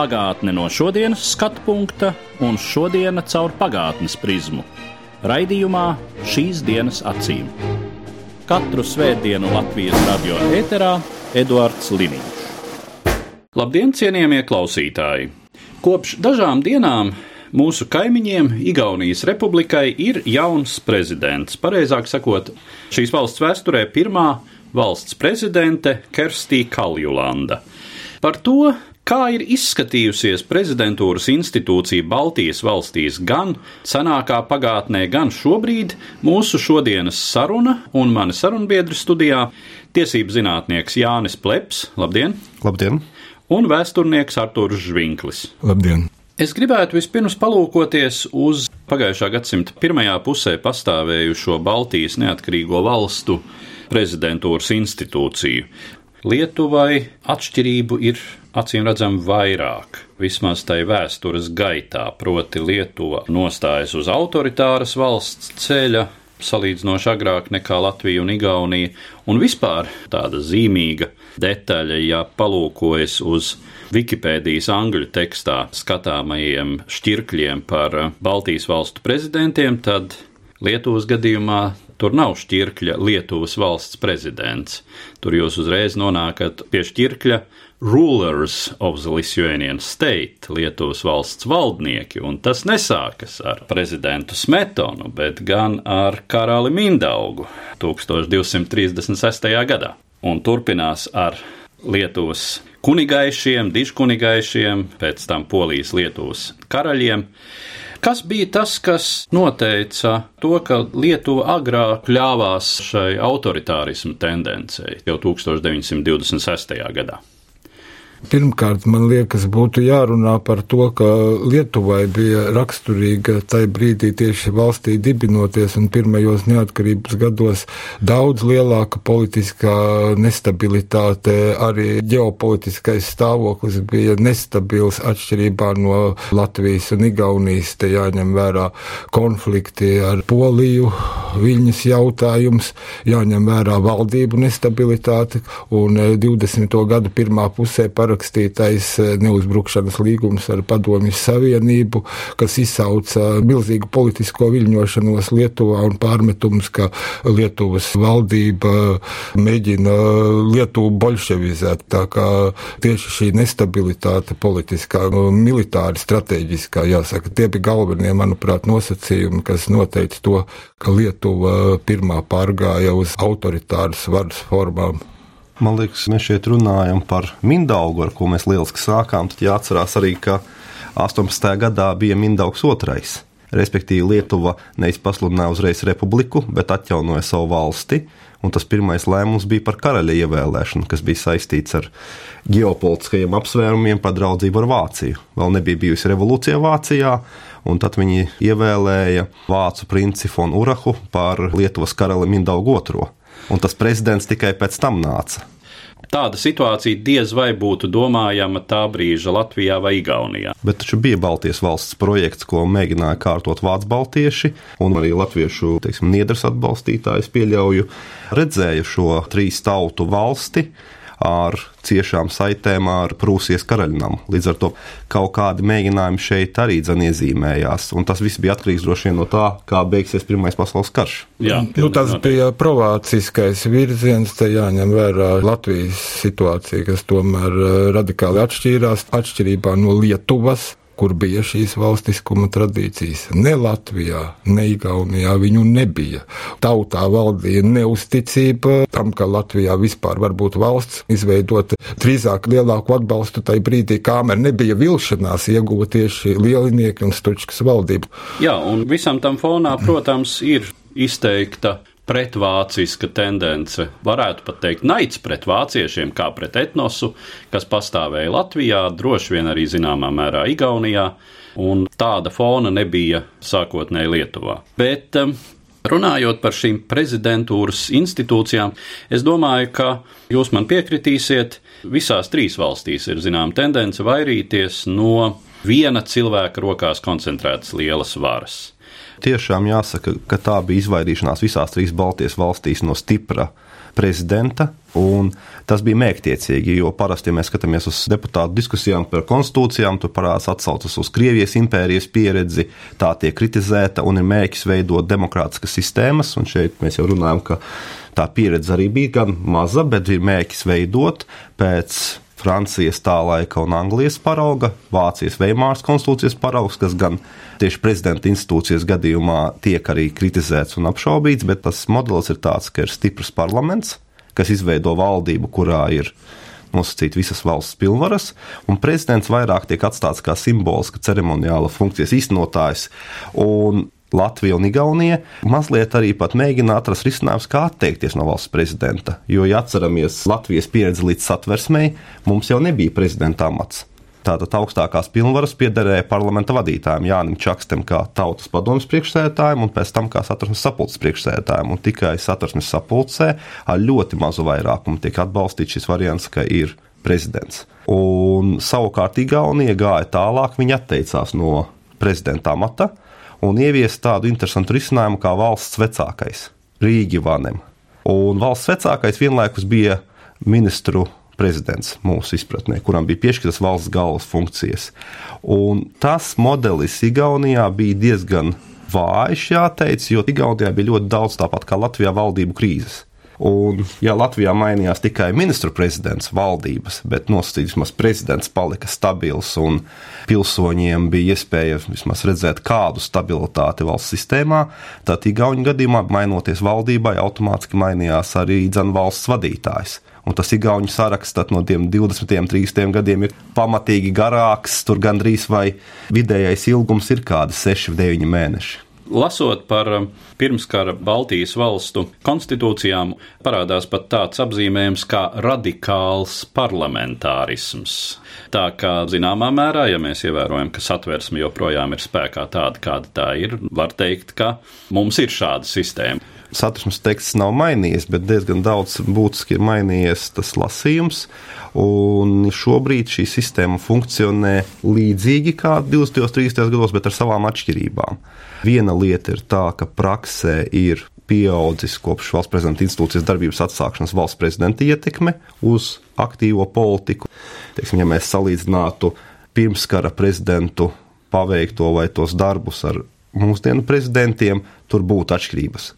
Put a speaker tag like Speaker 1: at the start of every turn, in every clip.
Speaker 1: Pagātne no šodienas skatu punkta un šodienas caur pagātnes prizmu. Raidījumā šīs dienas acīm. Katru svētdienu Latvijas radio ēterā Eduards Liniņš. Labdien, cienījamie klausītāji! Kopš dažām dienām mūsu kaimiņiem, Igaunijas republikai, ir jauns prezidents. Pareizāk sakot, šīs valsts vēsturē pirmā valsts prezidente Kerstī Kaljulanda. Par to, kā ir izskatījusies prezidentūras institūcija Baltijas valstīs gan senākā pagātnē, gan šobrīd, mūsu šodienas saruna un mani sarunbiedri studijā - tiesību zinātnieks Jānis Pleps, labdien!
Speaker 2: Labdien!
Speaker 1: Un vēsturnieks Artūrs Žvinklis.
Speaker 2: Labdien!
Speaker 1: Es gribētu vispirms palūkoties uz pagājušā gadsimta pirmajā pusē pastāvējušo Baltijas neatkarīgo valstu prezidentūras institūciju. Lietuvai atšķirību ir acīm redzami vairāk, vismaz tai vēstures gaitā, proti Lietuva nostājas uz autoritāras valsts ceļa, salīdzinoši agrāk nekā Latvija un Igaunija, un vispār tāda zīmīga detaļa, ja palūkojas uz Wikipēdijas angļu tekstā skatāmajiem šķirkļiem par Baltijas valstu prezidentiem, tad Lietuvas gadījumā tur nav šķirkļa Lietuvas valsts prezidents. Tur jūs uzreiz nonākat pie šķirkļa Rulers of the Lithuanian State, Lietuvas valsts valdnieki, un tas nesākas ar prezidentu Smetonu, bet gan ar karali Mindaugu 1236. gadā, un turpinās ar Lietuvas kunigaišiem, dižkunigaišiem, pēc tam Polijas Lietuvas karaļiem. Kas bija tas, kas noteica to, ka Lietuva agrāk ļāvās šai autoritārismu tendencei jau 1926. gadā?
Speaker 3: Pirmkārt, man liekas, būtu jārunā par to, ka Lietuvai bija raksturīga tajā brīdī tieši valstī dibinoties un pirmajos neatkarības gados daudz lielāka politiskā nestabilitāte, arī ģeopolitiskais stāvoklis bija nestabils atšķirībā no Latvijas un Igaunijas. Te jāņem vērā konflikti ar Poliju, Viļņas jautājums, jāņem vērā valdību nestabilitāte un 20. gadu pirmā pusē par parakstītais neuzbrukšanas līgums ar Padomju Savienību, kas izsauca milzīgu politisko viļņošanos Lietuvā un pārmetumus, ka Lietuvas valdība mēģina Lietuvu bolševizēt. Tā kā tieši šī nestabilitāte politiskā, militāri strateģiskā, jāsaka, tie bija galvenie, manuprāt, nosacījumi, kas noteica to, ka Lietuva pirmā pārgāja uz autoritāras varas formām.
Speaker 2: Man liekas, mēs šeit runājam par Mindaugu, ar ko mēs lieliski sākām. Tad jāatcerās arī, ka 18. gadā bija Mindaugs otrais. Respektīvi, Lietuva nevis pasludināja uzreiz republiku, bet atjaunoja savu valsti. Un tas pirmais lēmums bija par karaļa ievēlēšanu, kas bija saistīts ar ģeopolitiskajiem apsvērumiem par draudzību ar Vāciju. Vēl nebija bijusi revolūcija Vācijā, un tad viņi ievēlēja vācu princi von Urahu par Lietuvas karali Mindaugu II un tas prezidents tikai pēc tam nāca.
Speaker 1: Tāda situācija diez vai būtu domājama tā brīža Latvijā vai Igaunijā.
Speaker 2: Bet taču bija Baltijas valsts projekts, ko mēģināja kārtot vācu baltieši, un arī latviešu teiksim, niedras atbalstītājs pieļauju, redzēja šo trīs tautu valsti ar ciešām saitēm ar Prūsijas karaļnam. Līdz ar to kaut kādi mēģinājumi šeit arī iezīmējās, un tas viss bija atkarīgs droši vien no tā, kā beigsies Pirmais pasaules karš.
Speaker 3: Jā, nu, tas bija provāciskais virziens, te jāņem vērā Latvijas situācija, kas tomēr eh, radikāli atšķīrās atšķirībā no Lietuvas kur bija šīs valstiskuma tradīcijas. Ne Latvijā, ne Igaunijā viņu nebija. Tautā valdīja neusticība tam, ka Latvijā vispār var būt valsts, izveidot drīzāk lielāku atbalstu tajā brīdī, kamēr nebija vilšanās ieguva tieši lielinieki un stučkas valdība.
Speaker 1: Jā, un visam tam fonā, protams, ir izteikta pretvāciska tendence, varētu pat teikt, naids pret vāciešiem, kā pret etnosu, kas pastāvēja Latvijā, droši vien arī zināmā mērā Igaunijā. un tāda fona nebija sākotnēji Lietuvā. Bet um, Runājot par šīm prezidentūras institūcijām, es domāju, ka jūs man piekritīsiet, visās trīs valstīs ir zināma tendence vairīties no viena cilvēka rokās koncentrētas lielas varas.
Speaker 2: Tiešām jāsaka, ka tā bija izvairīšanās visās trīs Baltijas valstīs no stipra prezidenta. Tas bija mērķtiecīgi, jo parasti, ja mēs skatāmies uz deputātu diskusijām par konstitūcijām, tur parādās atsaucas uz Krievijas impērijas pieredzi, tā tiek kritizēta un ir mērķis veidot demokrātiskas sistēmas. Un šeit mēs jau runājam, ka tā pieredze arī bija gan maza, bet ir mērķis veidot pēc Francijas tā laika un Anglijas parauga, Vācijas Veimāras konstitūcijas paraugs, kas gan tieši prezidenta institūcijas gadījumā tiek arī kritizēts un apšaubīts, bet tas modelis ir tāds, ka ir stiprs parlaments, kas izveido valdību, kurā ir nosacīt visas valsts pilnvaras, un prezidents vairāk tiek atstāts kā simboliska ceremoniāla funkcijas īstenotājs. Un Latvija un Igaunija mazliet arī mēģina atrast risinājumus, kā atteikties no valsts prezidenta. Jo, ja atceramies Latvijas pieredzi līdz satversmei, mums jau nebija prezidenta amats. Tātad augstākās pilnvaras piederēja parlamenta vadītājiem, Jānim Čakstam, kā tautas padomjas priekšsēdētājiem, un pēc tam kā satversmes sapulces priekšsēdētājiem. Un tikai satversmes sapulcē ar ļoti mazu vairākumu tiek atbalstīts šis variants, ka ir prezidents. Un savukārt Igaunija gāja tālāk, viņa atteicās no prezidenta amata un ieviest tādu interesantu risinājumu kā valsts vecākais, Rīgi Vanem. Un valsts vecākais vienlaikus bija ministru prezidents mūsu izpratnē, kuram bija piešķirtas valsts galvas funkcijas. Un tas modelis Igaunijā bija diezgan vājš, jāteic, jo Igaunijā bija ļoti daudz tāpat kā Latvijā valdību krīzes. Un, ja Latvijā mainījās tikai ministru prezidents, valdības, bet nosacīts vismaz prezidents palika stabils un pilsoņiem bija iespēja vismaz redzēt kādu stabilitāti valsts sistēmā, tad Igaunijas gadījumā, mainoties valdībai, automātiski mainījās arī dzan valsts vadītājs. Un tas Igaunijas saraksts no tiem 20, 30 gadiem ir pamatīgi garāks. Tur gandrīz vai vidējais ilgums ir kādi 6, 9 mēneši.
Speaker 1: Lasot par um, pirmskara Baltijas valstu konstitūcijām, parādās pat tāds apzīmējums kā radikāls parlamentārisms. Tā kā zināmā mērā, ja mēs ievērojam, ka satversme joprojām ir spēkā tāda, kāda tā ir, var teikt, ka mums ir šāda sistēma.
Speaker 2: Satversmes teksts nav mainījies, bet diezgan daudz būtiski ir mainījies tas lasījums. Un šobrīd šī sistēma funkcionē līdzīgi kā 20. un 30. gados, bet ar savām atšķirībām. Viena lieta ir tā, ka praksē ir pieaudzis kopš valsts prezidenta institūcijas darbības atsākšanas valsts prezidenta ietekme uz aktīvo politiku. Teiksim, ja mēs salīdzinātu pirmskara prezidentu paveikto vai tos darbus ar mūsdienu prezidentiem, tur būtu atšķirības.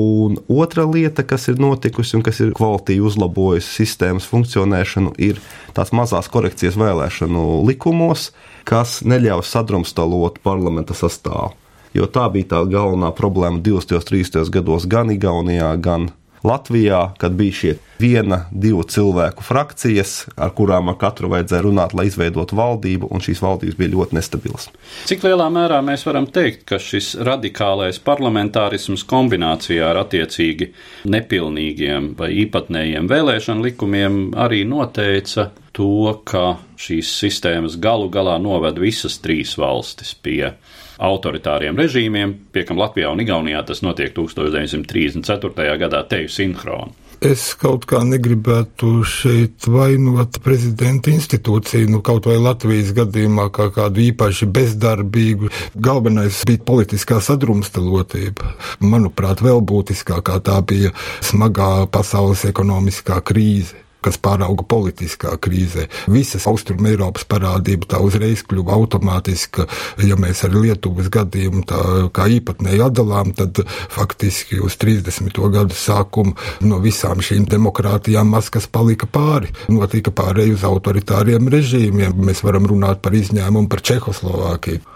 Speaker 2: Un otra lieta, kas ir notikusi un kas ir kvalitīvi uzlabojusi sistēmas funkcionēšanu, ir tās mazās korekcijas vēlēšanu likumos, kas neļauj sadrumstalot parlamenta sastāvu jo tā bija tā galvenā problēma 20. un 30. gados gan Igaunijā, gan Latvijā, kad bija šie viena, divu cilvēku frakcijas, ar kurām ar katru vajadzēja runāt, lai izveidotu valdību, un šīs valdības bija ļoti nestabilas.
Speaker 1: Cik lielā mērā mēs varam teikt, ka šis radikālais parlamentārisms kombinācijā ar attiecīgi nepilnīgiem vai īpatnējiem vēlēšanu likumiem arī noteica to, ka šīs sistēmas galu galā noved visas trīs valstis pie autoritāriem režīmiem, pie kam Latvijā un Igaunijā tas notiek 1934. gadā teju sinhroni.
Speaker 3: Es kaut kā negribētu šeit vainot prezidenta institūciju, nu kaut vai Latvijas gadījumā kā kādu īpaši bezdarbīgu. Galvenais bija politiskā sadrumstalotība. Manuprāt, vēl būtiskākā tā bija smagā pasaules ekonomiskā krīze kas pārauga politiskā krīzē. Visas Austrum Eiropas parādība tā uzreiz kļuva automātiska. Ja mēs ar Lietuvas gadījumu tā kā īpatnēji atdalām, tad faktiski uz 30. gadu sākumu no visām šīm demokrātijām maz kas palika pāri. Notika pārēj uz autoritāriem režīmiem. Mēs varam runāt par izņēmumu par Čehoslovākiju.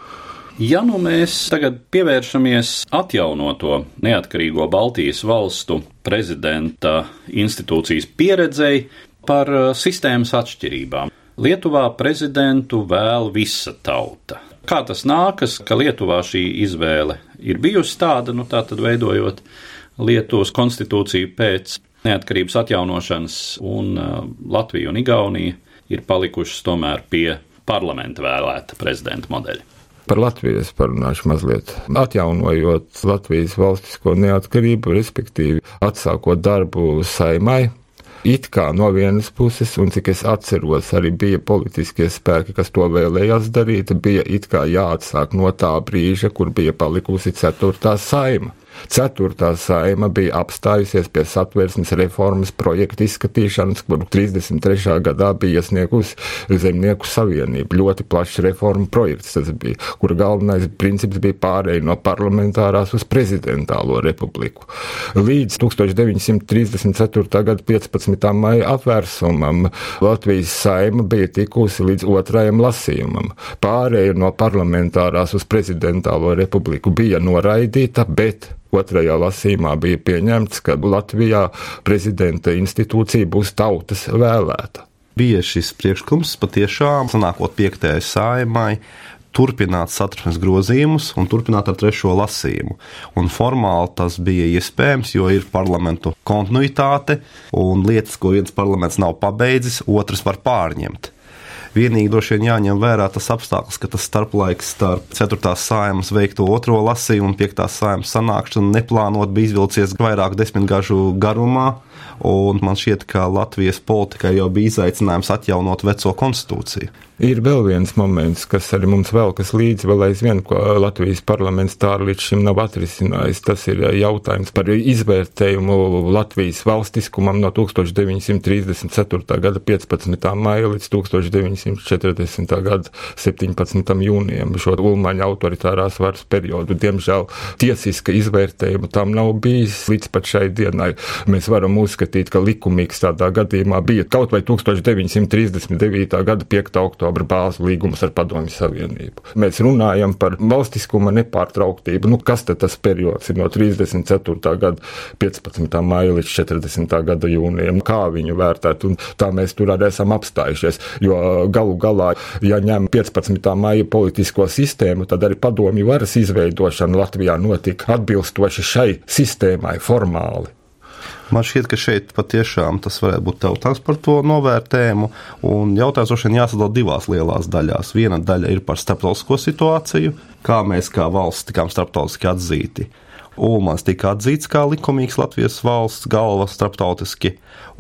Speaker 1: Ja nu mēs tagad pievēršamies atjaunoto neatkarīgo Baltijas valstu prezidenta institūcijas pieredzei par uh, sistēmas atšķirībām. Lietuvā prezidentu vēl visa tauta. Kā tas nākas, ka Lietuvā šī izvēle ir bijusi tāda, nu tā tad veidojot Lietuvas konstitūciju pēc neatkarības atjaunošanas, un uh, Latvija un Igaunija ir palikušas tomēr pie parlamenta vēlēta prezidenta modeļa.
Speaker 3: Par Latvijas parunāšu mazliet. Atjaunojot Latvijas valstisko neatkarību, respektīvi atsākot darbu saimai, it kā no vienas puses, un cik es atceros, arī bija politiskie spēki, kas to vēlējās darīt, bija it kā jāatsāk no tā brīža, kur bija palikusi ceturtā saima. Ceturtā saima bija apstājusies pie satversmes reformas projekta izskatīšanas, kuru 33. gadā bija iesniegusi Zemnieku savienība. Ļoti plašs reformu projekts tas bija, kura galvenais princips bija pārēj no parlamentārās uz prezidentālo republiku. Līdz 1934. gada 15. maija apvērsumam Latvijas saima bija tikusi līdz otrajam lasījumam. Pārēja no parlamentārās uz prezidentālo republiku bija noraidīta, bet otrajā lasīmā bija pieņemts, ka Latvijā prezidenta institūcija būs tautas vēlēta.
Speaker 2: Bija šis priekšlikums patiešām, sanākot piektajai saimai, turpināt satversmes grozījumus un turpināt ar trešo lasījumu. Un formāli tas bija iespējams, jo ir parlamentu kontinuitāte un lietas, ko viens parlaments nav pabeidzis, otrs var pārņemt. Vienīgi droši vien jāņem vērā tas apstākļus, ka tas starplaiks starp 4. sājumas veikto otro lasījumu un 5. sājumas sanākšanu neplānot bija izvilcies vairāk desmitgažu garumā. Man šķiet, ka Latvijas politikai jau bija izaicinājums atjaunot veco konstitūciju.
Speaker 3: Ir vēl viens moments, kas arī mums velkas līdzi, vēl aizvien, ko Latvijas parlaments tā līdz šim nav atrisinājis. Tas ir jautājums par izvērtējumu Latvijas valstiskumam no 1934. gada 15. maija līdz 1940. gada 17. jūnijam, šo Ulmaņa autoritārās varas periodu. Diemžēl tiesiska izvērtējuma tam nav bijis līdz pat šai dienai. Mēs varam uzskatīt, ka likumīgs tādā gadījumā bija kaut vai 1939. gada 5. oktobra oktobra bāzu līgumus ar Padomju Savienību. Mēs runājam par valstiskuma nepārtrauktību. Nu, kas tad tas periods ir no 34. gada 15. maija līdz 40. gada jūnijam? Kā viņu vērtēt? Un tā mēs tur arī esam apstājušies. Jo galu galā, ja ņem 15. maija politisko sistēmu, tad arī padomju varas izveidošana Latvijā notika atbilstoši šai sistēmai formāli.
Speaker 2: Man šķiet, ka šeit patiešām tas varētu būt jautājums par to novērtējumu. Un jautājums droši vien jāsadala divās lielās daļās. Viena daļa ir par starptautisko situāciju, kā mēs kā valsts tikām starptautiski atzīti. Ulmans tika atzīts kā likumīgs Latvijas valsts galva starptautiski,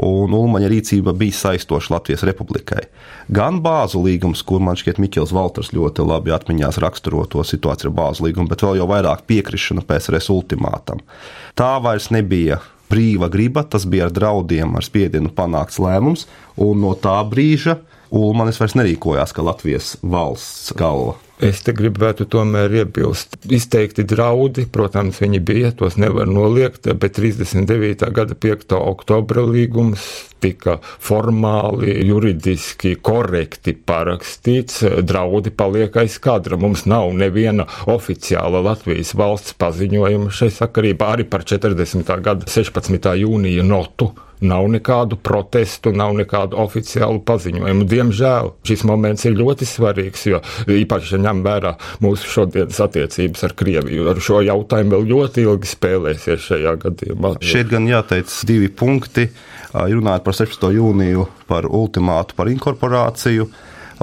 Speaker 2: un Ulmaņa rīcība bija saistoša Latvijas republikai. Gan bāzu līgums, kur man šķiet Mikls Valters ļoti labi atmiņās raksturo to situāciju ar bāzu līgumu, bet vēl jau vairāk piekrišana PSRS ultimātam. Tā vairs nebija brīva griba, tas bija ar draudiem, ar spiedienu panākts lēmums, un no tā brīža Ulmanis vairs nerīkojās kā Latvijas valsts galva.
Speaker 3: Es te gribētu tomēr iebilst. Izteikti draudi, protams, viņi bija, tos nevar noliegt, bet 39. gada 5. oktobra līgums tika formāli, juridiski korekti parakstīts. Draudi paliek aiz kadra. Mums nav neviena oficiāla Latvijas valsts paziņojuma šai sakarībā arī par 40. gada 16. jūnija notu Nav nekādu protestu, nav nekādu oficiālu paziņojumu. Diemžēl šis moments ir ļoti svarīgs, jo īpaši ņem vērā mūsu šodienas attiecības ar Krieviju. Ar šo jautājumu vēl ļoti ilgi spēlēsies šajā gadījumā.
Speaker 2: Šeit gan jāteic divi punkti. Runājot par 16. jūniju, par ultimātu par inkorporāciju,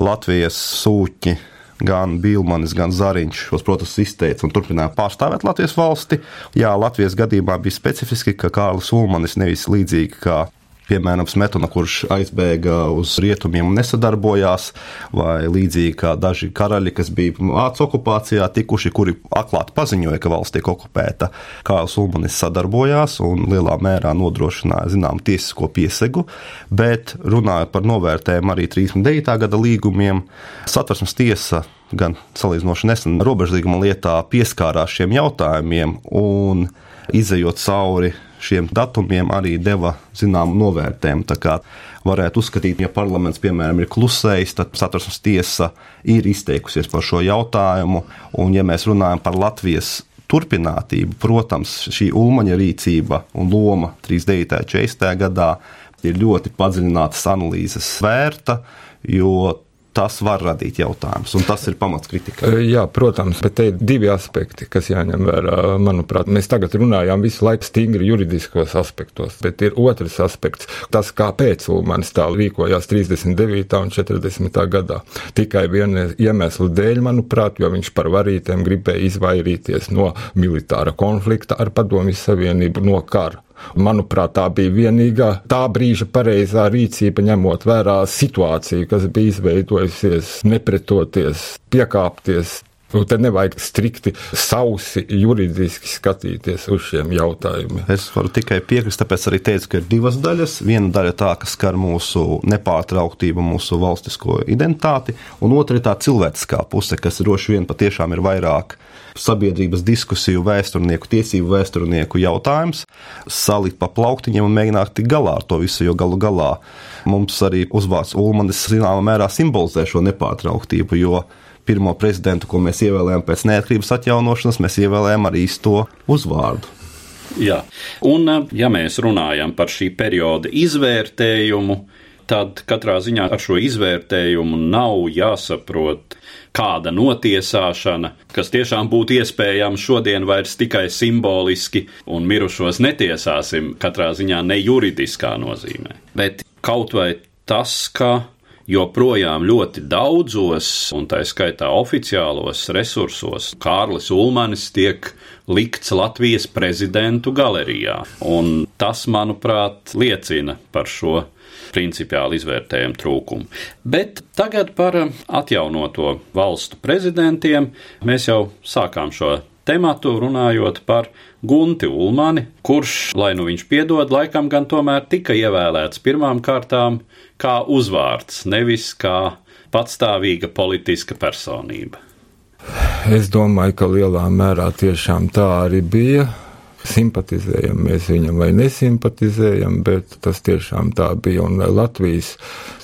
Speaker 2: Latvijas sūtņi gan Bilmanis, gan Zariņš šos protestus izteica un turpināja pārstāvēt Latvijas valsti. Jā, Latvijas gadījumā bija specifiski, ka Kārlis Ulmanis nevis līdzīgi kā piemēram, Smetona, kurš aizbēga uz rietumiem un nesadarbojās, vai līdzīgi kā daži karaļi, kas bija Vācu okupācijā tikuši, kuri atklāti paziņoja, ka valsts tiek okupēta. Kārls Ulmanis sadarbojās un lielā mērā nodrošināja zinām tiesisko piesegu, bet runājot par novērtējumu arī 39. gada līgumiem, satversmes tiesa gan salīdzinoši nesen robežlīguma lietā pieskārās šiem jautājumiem un izējot cauri šiem datumiem arī deva zināmu novērtējumu. Tā kā varētu uzskatīt, ja parlaments, piemēram, ir klusējis, tad satversmes tiesa ir izteikusies par šo jautājumu. Un, ja mēs runājam par Latvijas turpinātību, protams, šī ulmaņa rīcība un loma 39. un 40. gadā ir ļoti padziļinātas analīzes vērta, jo tas var radīt jautājumus, un tas ir pamats kritikai.
Speaker 3: Jā, protams, bet te ir divi aspekti, kas jāņem vērā. Manuprāt, mēs tagad runājām visu laiku stingri juridiskos aspektos, bet ir otrs aspekts, tas, kāpēc Ulmanis tā rīkojās 39. un 40. gadā. Tikai viena iemesla dēļ, manuprāt, jo viņš par varītēm gribēja izvairīties no militāra konflikta ar Padomju Savienību, no kara. Manuprāt, tā bija vienīgā tā brīža pareizā rīcība, ņemot vērā situāciju, kas bija izveidojusies, nepretoties, piekāpties. Nu, te nevajag strikti sausi juridiski skatīties uz šiem jautājumiem.
Speaker 2: Es varu tikai piekrist, tāpēc arī teicu, ka ir divas daļas. Viena daļa tā, kas skar mūsu nepārtrauktību, mūsu valstisko identitāti, un otra ir tā cilvēciskā puse, kas droši vien patiešām ir vairāk sabiedrības diskusiju vēsturnieku, tiesību vēsturnieku jautājums, salikt pa plauktiņiem un mēģināt tikt galā ar to visu, jo galu galā mums arī uzvārds Ulmanis zināmā mērā simbolizē šo nepārtrauktību, jo pirmo prezidentu, ko mēs ievēlējām pēc neatkarības atjaunošanas, mēs ievēlējām arī īsto uzvārdu.
Speaker 1: Jā, un ja mēs runājam par šī perioda izvērtējumu, tad katrā ziņā ar šo izvērtējumu nav jāsaprot kāda notiesāšana, kas tiešām būtu iespējama šodien vairs tikai simboliski, un mirušos netiesāsim katrā ziņā ne juridiskā nozīmē. Bet kaut vai tas, ka joprojām ļoti daudzos, un tā skaitā oficiālos resursos, Kārlis Ulmanis tiek likts Latvijas prezidentu galerijā. Un tas, manuprāt, liecina par šo principiāli izvērtējumu trūkumu. Bet tagad par atjaunoto valstu prezidentiem mēs jau sākām šo tematu runājot par Gunti Ulmani, kurš, lai nu viņš piedod, laikam gan tomēr tika ievēlēts pirmām kārtām kā uzvārds, nevis kā patstāvīga politiska personība.
Speaker 3: Es domāju, ka lielā mērā tiešām tā arī bija simpatizējam mēs viņam vai nesimpatizējam, bet tas tiešām tā bija. Un Latvijas,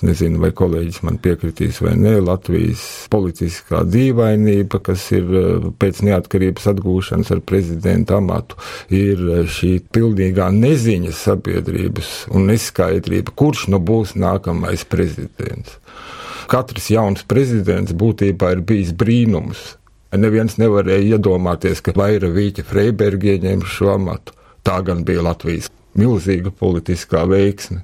Speaker 3: nezinu, vai kolēģis man piekritīs vai nē, Latvijas politiskā dīvainība, kas ir eh, pēc neatkarības atgūšanas ar prezidenta amatu, ir eh, šī pilnīgā neziņa sabiedrības un neskaidrība, kurš nu būs nākamais prezidents. Katrs jauns prezidents būtībā ir bijis brīnums Neviens nevarēja iedomāties, ka Vaira Vīķa Freiberga ieņems šo amatu. Tā gan bija Latvijas milzīga politiskā veiksme.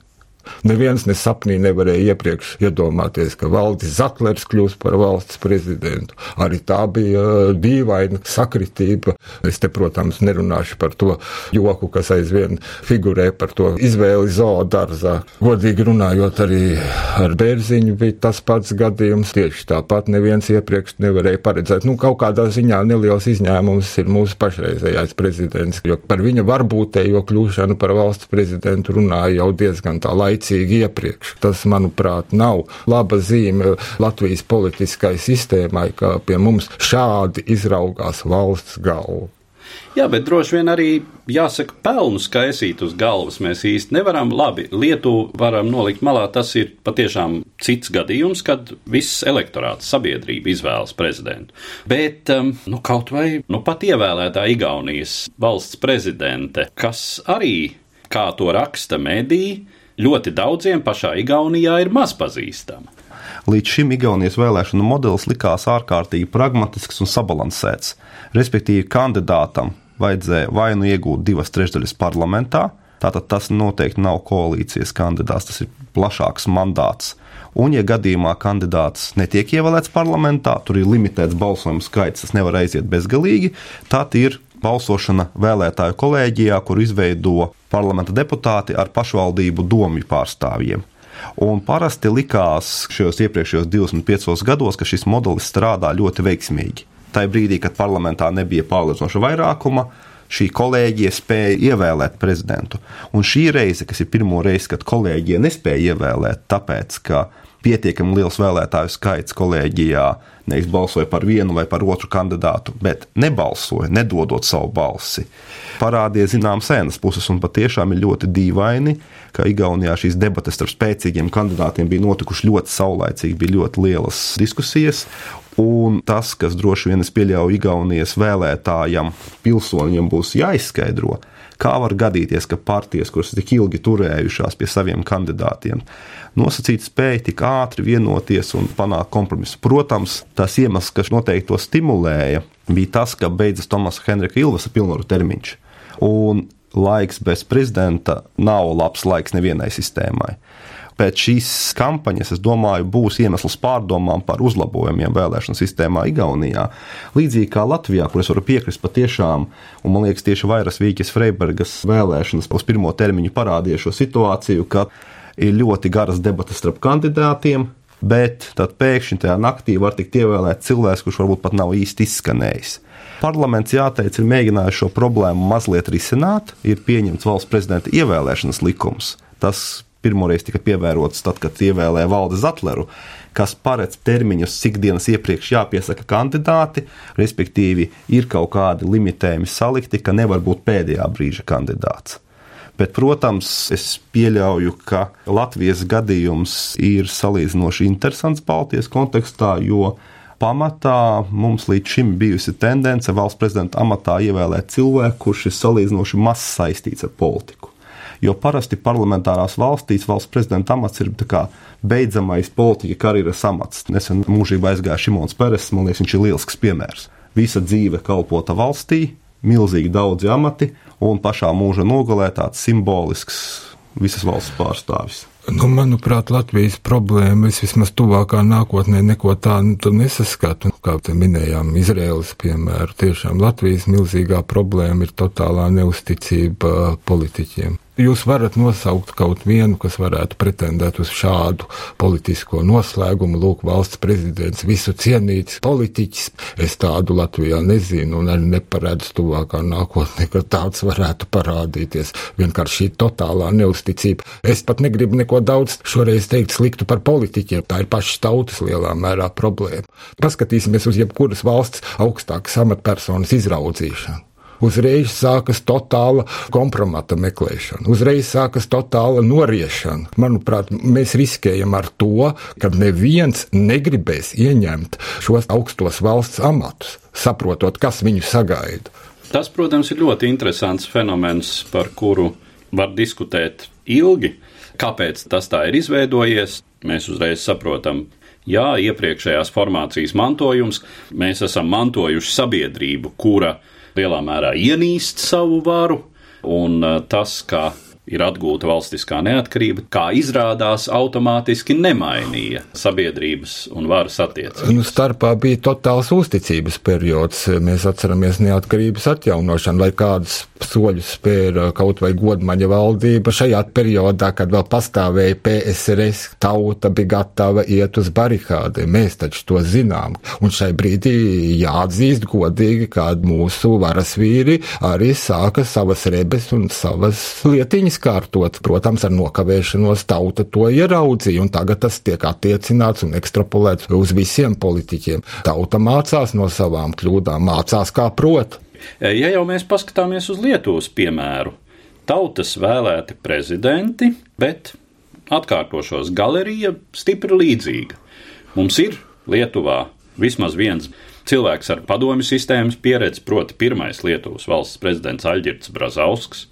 Speaker 3: Neviens ne sapnī nevarēja iepriekš iedomāties, ka Valdis Zatlers kļūs par valsts prezidentu. Arī tā bija uh, dīvaina sakritība. Es te, protams, nerunāšu par to joku, kas aizvien figurē par to izvēli zoodarzā. Godīgi runājot, arī ar bērziņu bija tas pats gadījums. Tieši tāpat neviens iepriekš nevarēja paredzēt. Nu, kaut kādā ziņā neliels izņēmums ir mūsu pašreizējais prezidents, jo par viņa varbūtējo kļūšanu par valsts prezidentu runāja jau diezgan tā laika laicīgi iepriekš. Tas, manuprāt, nav laba zīme Latvijas politiskai sistēmai, ka pie mums šādi izraugās valsts galva.
Speaker 1: Jā, bet droši vien arī jāsaka, pelnu skaisīt uz galvas mēs īsti nevaram. Labi, Lietuvu varam nolikt malā. Tas ir patiešām cits gadījums, kad viss elektorāts sabiedrība izvēlas prezidentu. Bet um, nu, kaut vai nu, pat ievēlētā Igaunijas valsts prezidente, kas arī, kā to raksta mediji, ļoti daudziem pašā Igaunijā ir maz pazīstama.
Speaker 2: Līdz šim Igaunijas vēlēšanu modelis likās ārkārtīgi pragmatisks un sabalansēts. Respektīvi, kandidātam vajadzēja vai nu iegūt divas trešdaļas parlamentā, tātad tas noteikti nav koalīcijas kandidāts, tas ir plašāks mandāts. Un, ja gadījumā kandidāts netiek ievēlēts parlamentā, tur ir limitēts balsojumu skaits, tas nevar aiziet bezgalīgi, tad ir balsošana vēlētāju kolēģijā, kur izveido parlamenta deputāti ar pašvaldību domju pārstāvjiem. Un parasti likās šajos iepriekšējos 25 gados, ka šis modelis strādā ļoti veiksmīgi. Tā brīdī, kad parlamentā nebija pārliecinoša vairākuma, šī kolēģija spēja ievēlēt prezidentu. Un šī reize, kas ir pirmo reizi, kad kolēģija nespēja ievēlēt, tāpēc, ka pietiekami liels vēlētāju skaits kolēģijā nevis balsoja par vienu vai par otru kandidātu, bet nebalsoja, nedodot savu balsi. Parādīja zināmas ēnas puses, un patiešām ir ļoti dīvaini, ka Igaunijā šīs debates starp spēcīgiem kandidātiem bija notikušas ļoti saulaicīgi, bija ļoti lielas diskusijas. Un tas, kas droši vien es pieļauju Igaunijas vēlētājam, pilsoņiem būs jāizskaidro, Kā var gadīties, ka partijas, kuras tik ilgi turējušās pie saviem kandidātiem, nosacīt spēju tik ātri vienoties un panākt kompromisu? Protams, tas iemesls, kas noteikti to stimulēja, bija tas, ka beidzas Tomasa Henrika Ilvasa pilnvaru termiņš. Un laiks bez prezidenta nav labs laiks nevienai sistēmai pēc šīs kampaņas, es domāju, būs iemesls pārdomām par uzlabojumiem vēlēšanu sistēmā Igaunijā. Līdzīgi kā Latvijā, kur es varu piekrist patiešām, un man liekas, tieši Vairas Vīķis Freibergas vēlēšanas uz pirmo termiņu parādīja šo situāciju, ka ir ļoti garas debatas starp kandidātiem, bet tad pēkšņi tajā naktī var tikt ievēlēts cilvēks, kurš varbūt pat nav īsti izskanējis. Parlaments, jāteic, ir mēģinājis šo problēmu mazliet risināt. Ir pieņemts valsts prezidenta ievēlēšanas likums. Tas pirmoreiz tika pievērots tad, kad ievēlēja valdes Zatleru, kas paredz termiņus, cik dienas iepriekš jāpiesaka kandidāti, respektīvi ir kaut kādi limitējumi salikti, ka nevar būt pēdējā brīža kandidāts. Bet, protams, es pieļauju, ka Latvijas gadījums ir salīdzinoši interesants Baltijas kontekstā, jo pamatā mums līdz šim bijusi tendence valsts prezidenta amatā ievēlēt cilvēku, kurš ir salīdzinoši maz saistīts ar politiku jo parasti parlamentārās valstīs valsts prezidenta amats ir beidzamais politiķa karjeras amats. Nesen mūžībā aizgāja Šimons Peres, man liekas, viņš ir lielisks piemērs. Visa dzīve kalpota valstī, milzīgi daudzi amati, un pašā mūža nogalē tāds simbolisks visas valsts pārstāvis.
Speaker 3: Nu, manuprāt, Latvijas problēma es vismaz tuvākā nākotnē neko tādu nesaskatu. Kā te minējām, Izraēlas piemēru, tiešām Latvijas milzīgā problēma ir totālā neusticība politiķiem. Jūs varat nosaukt kaut vienu, kas varētu pretendēt uz šādu politisko noslēgumu. Lūk, valsts prezidents, visu cienīts politiķis. Es tādu Latvijā nezinu un arī neparedzu tuvākā nākotnē, ka tāds varētu parādīties. Vienkārši šī totālā neusticība. Es pat negribu neko daudz šoreiz teikt sliktu par politiķiem. Tā ir pašas tautas lielā mērā problēma. Paskatīsimies uz jebkuras valsts augstākas amatpersonas izraudzīšanu uzreiz sākas totāla kompromata meklēšana, uzreiz sākas totāla noriešana. Manuprāt, mēs riskējam ar to, ka neviens negribēs ieņemt šos augstos valsts amatus, saprotot, kas viņu sagaida.
Speaker 1: Tas, protams, ir ļoti interesants fenomens, par kuru var diskutēt ilgi. Kāpēc tas tā ir izveidojies? Mēs uzreiz saprotam, jā, iepriekšējās formācijas mantojums, mēs esam mantojuši sabiedrību, kura lielā mērā ienīst savu varu, un uh, tas, ka ir atgūta valstiskā neatkarība, kā izrādās, automātiski nemainīja sabiedrības un varas attiecības.
Speaker 3: Nu, starpā bija totāls uzticības periods. Mēs atceramies neatkarības atjaunošanu, lai kādus soļus spēra kaut vai godmaņa valdība. Šajā periodā, kad vēl pastāvēja PSRS, tauta bija gatava iet uz barikādiem. Mēs taču to zinām. Un šai brīdī jāatzīst godīgi, ka mūsu varas vīri arī sāka savas rebes un savas lietiņas kārtot. Protams, ar nokavēšanos tauta to ieraudzīja, un tagad tas tiek attiecināts un ekstrapolēts uz visiem politiķiem. Tauta mācās no savām kļūdām, mācās kā prot.
Speaker 1: Ja jau mēs paskatāmies uz Lietuvas piemēru, tautas vēlēti prezidenti, bet atkārtošos galerija stipri līdzīga. Mums ir Lietuvā vismaz viens cilvēks ar padomju sistēmas pieredzi, proti, pirmais Lietuvas valsts prezidents Aļģirds Brazausks,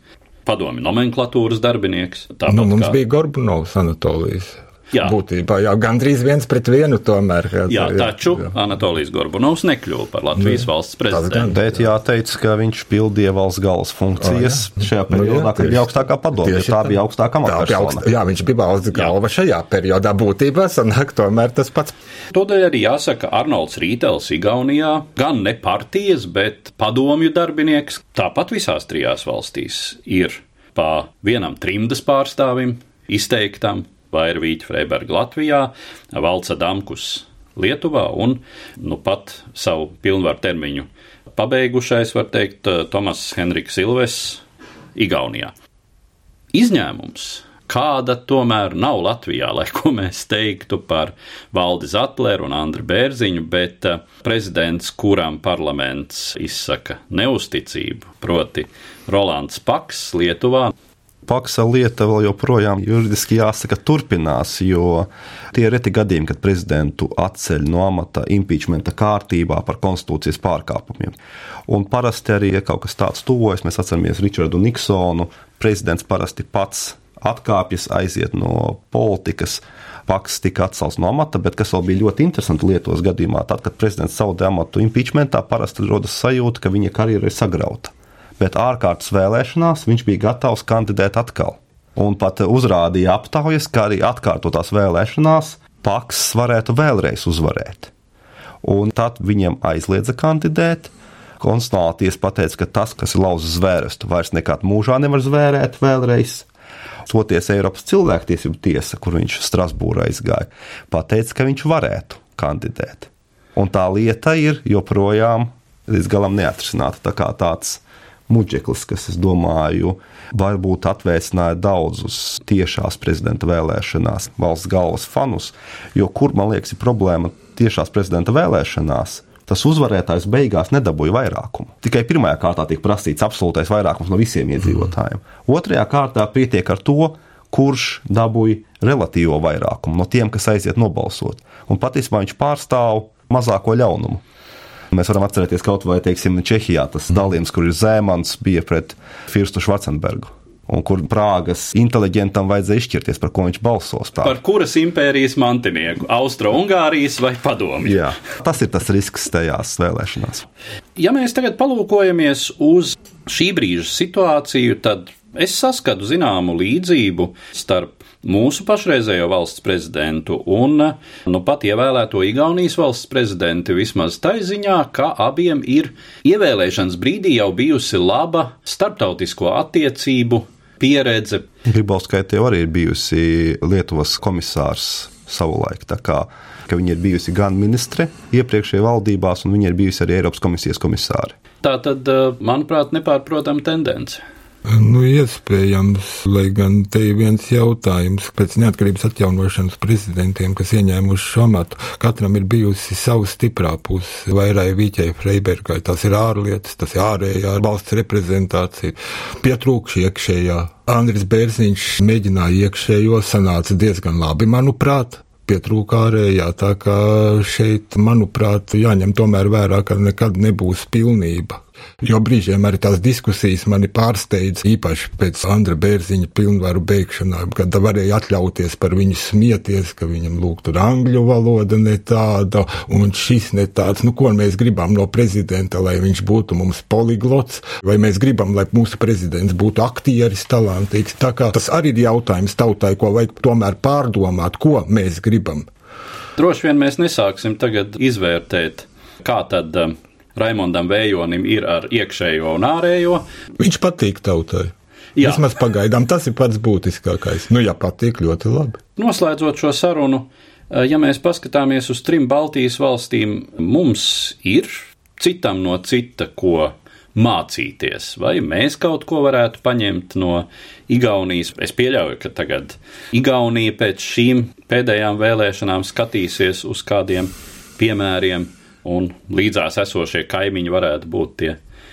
Speaker 1: padomju nomenklatūras darbinieks.
Speaker 3: Nu, mums kā... bija Gorbunovs Anatolijas. Jā. Būtībā jau gandrīz viens pret vienu tomēr.
Speaker 1: Jā, taču jā. Anatolijas Gorbunovs nekļuva par Latvijas jā. valsts prezidentu.
Speaker 2: Bet jāteic, ka viņš pildīja valsts galvas funkcijas o, šajā periodā, nu, kad bija augstākā padome. Tā, bija augstākā amatpersona.
Speaker 3: Jā, viņš bija valsts galva jā. šajā periodā. Būtībā sanāk tomēr tas pats.
Speaker 1: Tādēļ arī jāsaka, Arnolds Rītels Igaunijā gan ne partijas, bet padomju darbinieks. Tāpat visās trijās valstīs ir pa vienam trimdas pārstāvim izteiktam Vairvīķa Freiberga Latvijā, Valca Damkus Lietuvā un nu pat savu pilnvaru termiņu pabeigušais, var teikt, Tomas Henriks Silves Igaunijā. Izņēmums, kāda tomēr nav Latvijā, lai ko mēs teiktu par Valdi Zatleru un Andru Bērziņu, bet eh, prezidents, kuram parlaments izsaka neusticību, proti Rolands Paks Lietuvā,
Speaker 2: Paksa lieta vēl joprojām juridiski jāsaka turpinās, jo tie ir reti gadījumi, kad prezidentu atceļ no amata impeachmenta kārtībā par konstitūcijas pārkāpumiem. Un parasti arī, ja kaut kas tāds tuvojas, mēs atceramies Richardu Niksonu, prezidents parasti pats atkāpjas, aiziet no politikas. Paks tika atcelts no amata, bet kas vēl bija ļoti interesanti lietos gadījumā, tad, kad prezidents zaudē amatu impeachmentā, parasti rodas sajūta, ka viņa karjera ir sagrauta. Bet ārkārtas vēlēšanās viņš bija gatavs kandidēt atkal. Un pat uzrādīja aptaujas, ka arī atkārtotās vēlēšanās Paks varētu vēlreiz uzvarēt. Un tad viņiem aizliedza kandidēt. Konstitucionālā tiesa pateica, ka tas, kas ir lauzis zvērestu, vairs nekad mūžā nevar zvērēt vēlreiz. Toties Eiropas cilvēktiesību tiesa, kur viņš Strasbūrā izgāja, pateica, ka viņš varētu kandidēt. Un tā lieta ir joprojām līdz galam neatrisināta. Tā kā tāds muģeklis, kas, es domāju, varbūt atvēsināja daudzus tiešās prezidenta vēlēšanās, valsts galvas fanus, jo kur, man liekas, ir problēma tiešās prezidenta vēlēšanās tas uzvarētājs beigās nedabūja vairākumu. Tikai pirmajā kārtā tiek prasīts absolūtais vairākums no visiem iedzīvotājiem. Otrajā kārtā pietiek ar to, kurš dabūja relatīvo vairākumu no tiem, kas aiziet nobalsot. Un patiesībā viņš pārstāv mazāko ļaunumu. Mēs varam atcerēties kaut vai, teiksim, Čehijā tas dalījums, kur ir Zēmans bija pret Firstu Švarcenbergu un kur Prāgas inteliģentam vajadzēja izšķirties, par ko viņš balsos.
Speaker 1: Prāga. Par kuras impērijas mantinieku? Austro-Ungārijas vai Padomju?
Speaker 2: Jā, tas ir tas risks tajās vēlēšanās.
Speaker 1: Ja mēs tagad palūkojamies uz šī brīža situāciju, tad es saskatu zināmu līdzību starp mūsu pašreizējo valsts prezidentu un nu pat ievēlēto Igaunijas valsts prezidentu vismaz tai ziņā, ka abiem ir ievēlēšanas brīdī jau bijusi laba starptautisko attiecību pieredze.
Speaker 2: Gribauskaitē jau arī ir bijusi Lietuvas komisārs savulaik. Tā kā viņa ir bijusi gan ministre iepriekšējā valdībās, un viņa ir bijusi arī Eiropas komisijas komisāre.
Speaker 1: Tā tad, eh, manuprāt, nepārprotama tendence.
Speaker 3: Nu, iespējams, lai gan te ir viens jautājums pēc neatkarības atjaunošanas prezidentiem, kas ieņēmuši šo amatu. Katram ir bijusi sava stiprā puse. Vairāk Vīķai Freibergai tas ir ārlietas, tas ir ārējā valsts reprezentācija. Pietrūkš iekšējā. Andris Bērziņš mēģināja iekšējo, sanāca diezgan labi, manuprāt pietrūka ārējā. Tā kā šeit, manuprāt, jāņem tomēr vērā, ka nekad nebūs pilnība. Jo brīžiem arī tās diskusijas mani pārsteidz, īpaši pēc Andra Bērziņa pilnvaru beigšanā, kad varēja atļauties par viņu smieties, ka viņam lūk, tur angļu valoda ne tāda un šis ne tāds. Nu, ko mēs gribam no prezidenta, lai viņš būtu mums poliglots, vai mēs gribam, lai mūsu prezidents būtu aktieris, talantīgs. Tā kā tas arī ir jautājums tautai, ko vajag tomēr pārdomāt, ko mēs gribam.
Speaker 1: Droši vien mēs nesāksim tagad izvērtēt, kā tad um, Raimondam Vējonim ir ar iekšējo un ārējo.
Speaker 3: Viņš patīk tautai. Jā. Vismaz pagaidām tas ir pats būtiskākais. Nu, ja patīk, ļoti labi.
Speaker 1: Noslēdzot šo sarunu, eh, ja mēs paskatāmies uz trim Baltijas valstīm, mums ir citam no cita, ko mācīties, vai mēs kaut ko varētu paņemt no Igaunijas. Es pieļauju, ka tagad Igaunija pēc šīm pēdējām vēlēšanām skatīsies uz kādiem piemēriem un līdzās esošie kaimiņi varētu būt tie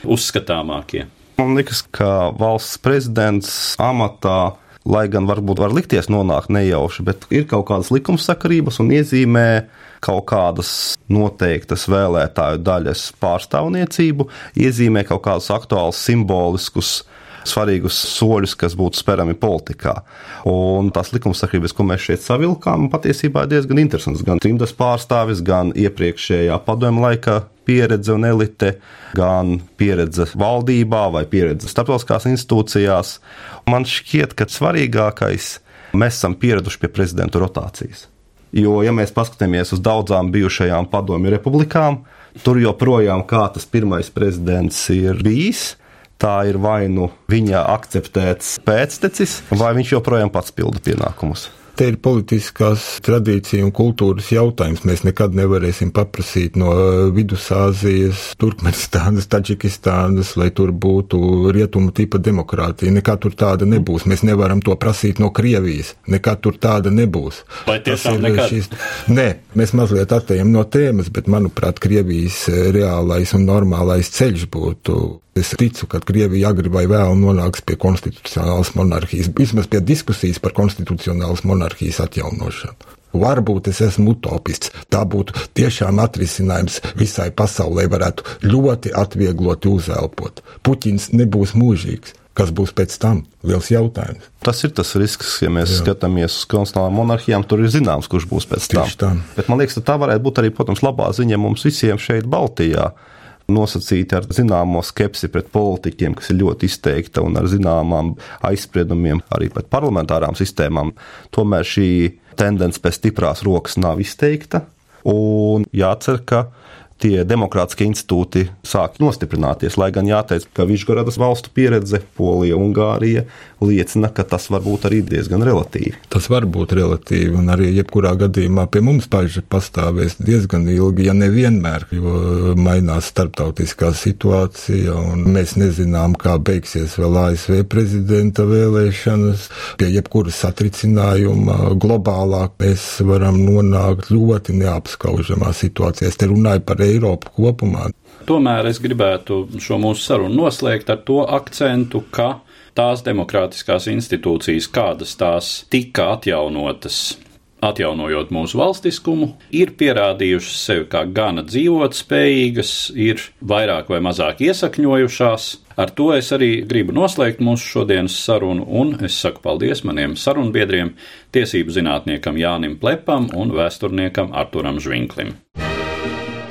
Speaker 1: uzskatāmākie.
Speaker 2: Man liekas, ka valsts prezidents amatā, lai gan varbūt var likties nonākt nejauši, bet ir kaut kādas likumsakarības un iezīmē kaut kādas noteiktas vēlētāju daļas pārstāvniecību, iezīmē kaut kādus aktuālus simboliskus svarīgus soļus, kas būtu sperami politikā. Un tās likumsakrības, ko mēs šeit savilkām, patiesībā ir diezgan interesants. Gan trimdas pārstāvis, gan iepriekšējā padomju laika pieredze un elite, gan pieredze valdībā vai pieredze starptautiskās institūcijās. Man šķiet, ka svarīgākais mēs esam pieraduši pie prezidentu rotācijas. Jo, ja mēs paskatāmies uz daudzām bijušajām padomju republikām, tur joprojām kā tas pirmais prezidents ir bijis, tā ir vai nu viņa akceptēts pēctecis, vai viņš joprojām pats pilda pienākumus.
Speaker 3: Te ir politiskās tradīcija un kultūras jautājums. Mēs nekad nevarēsim paprasīt no Vidusāzijas, Turkmenistānas, Taģikistānas, lai tur būtu rietumu tipa demokrātija. Nekā tur tāda nebūs. Mēs nevaram to prasīt no Krievijas. Nekā tur tāda nebūs.
Speaker 1: Vai tiešām nekad? Šis...
Speaker 3: Nē, mēs mazliet attējam no tēmas, bet manuprāt, Krievijas reālais un normālais ceļš būtu Es ticu, ka Krievija agri vai vēl nonāks pie konstitucionālas monarhijas, vismaz pie diskusijas par konstitucionālas monarhijas atjaunošanu. Varbūt es esmu utopists. Tā būtu tiešām atrisinājums visai pasaulē, varētu ļoti atviegloti uzelpot. Puķins nebūs mūžīgs. Kas būs pēc tam? Liels jautājums.
Speaker 2: Tas ir tas risks, ja mēs Jā. skatāmies uz konstitucionālām monarhijām. Tur ir zināms, kurš būs pēc tam.
Speaker 3: Tā.
Speaker 2: Bet man liekas, tā varētu būt arī, protams, labā ziņa mums visiem šeit, Baltijā nosacīti ar zināmo skepsi pret politiķiem, kas ir ļoti izteikta un ar zināmām aizspriedumiem arī pret parlamentārām sistēmām. Tomēr šī tendence pēc stiprās rokas nav izteikta. Un jācer, ka tie demokrātiskie institūti sāk nostiprināties. Lai gan jāteic, ka Višgorodas valstu pieredze, Polija, Ungārija liecina, ka tas var būt arī diezgan relatīvi.
Speaker 3: Tas var būt relatīvi, un arī jebkurā gadījumā pie mums paši pastāvēs diezgan ilgi, ja nevienmēr, jo mainās starptautiskā situācija, un mēs nezinām, kā beigsies vēl ASV prezidenta vēlēšanas. Pie jebkuras satricinājuma globālāk mēs varam nonākt ļoti neapskaužamā situācijā. Es te runāju par Eiropu kopumā.
Speaker 1: Tomēr es gribētu šo mūsu sarunu noslēgt ar to akcentu, ka tās demokrātiskās institūcijas, kādas tās tika atjaunotas atjaunojot mūsu valstiskumu, ir pierādījušas sevi kā gana dzīvot spējīgas, ir vairāk vai mazāk iesakņojušās. Ar to es arī gribu noslēgt mūsu šodienas sarunu, un es saku paldies maniem sarunbiedriem, tiesību zinātniekam Jānim Plepam un vēsturniekam Arturam Žvinklim.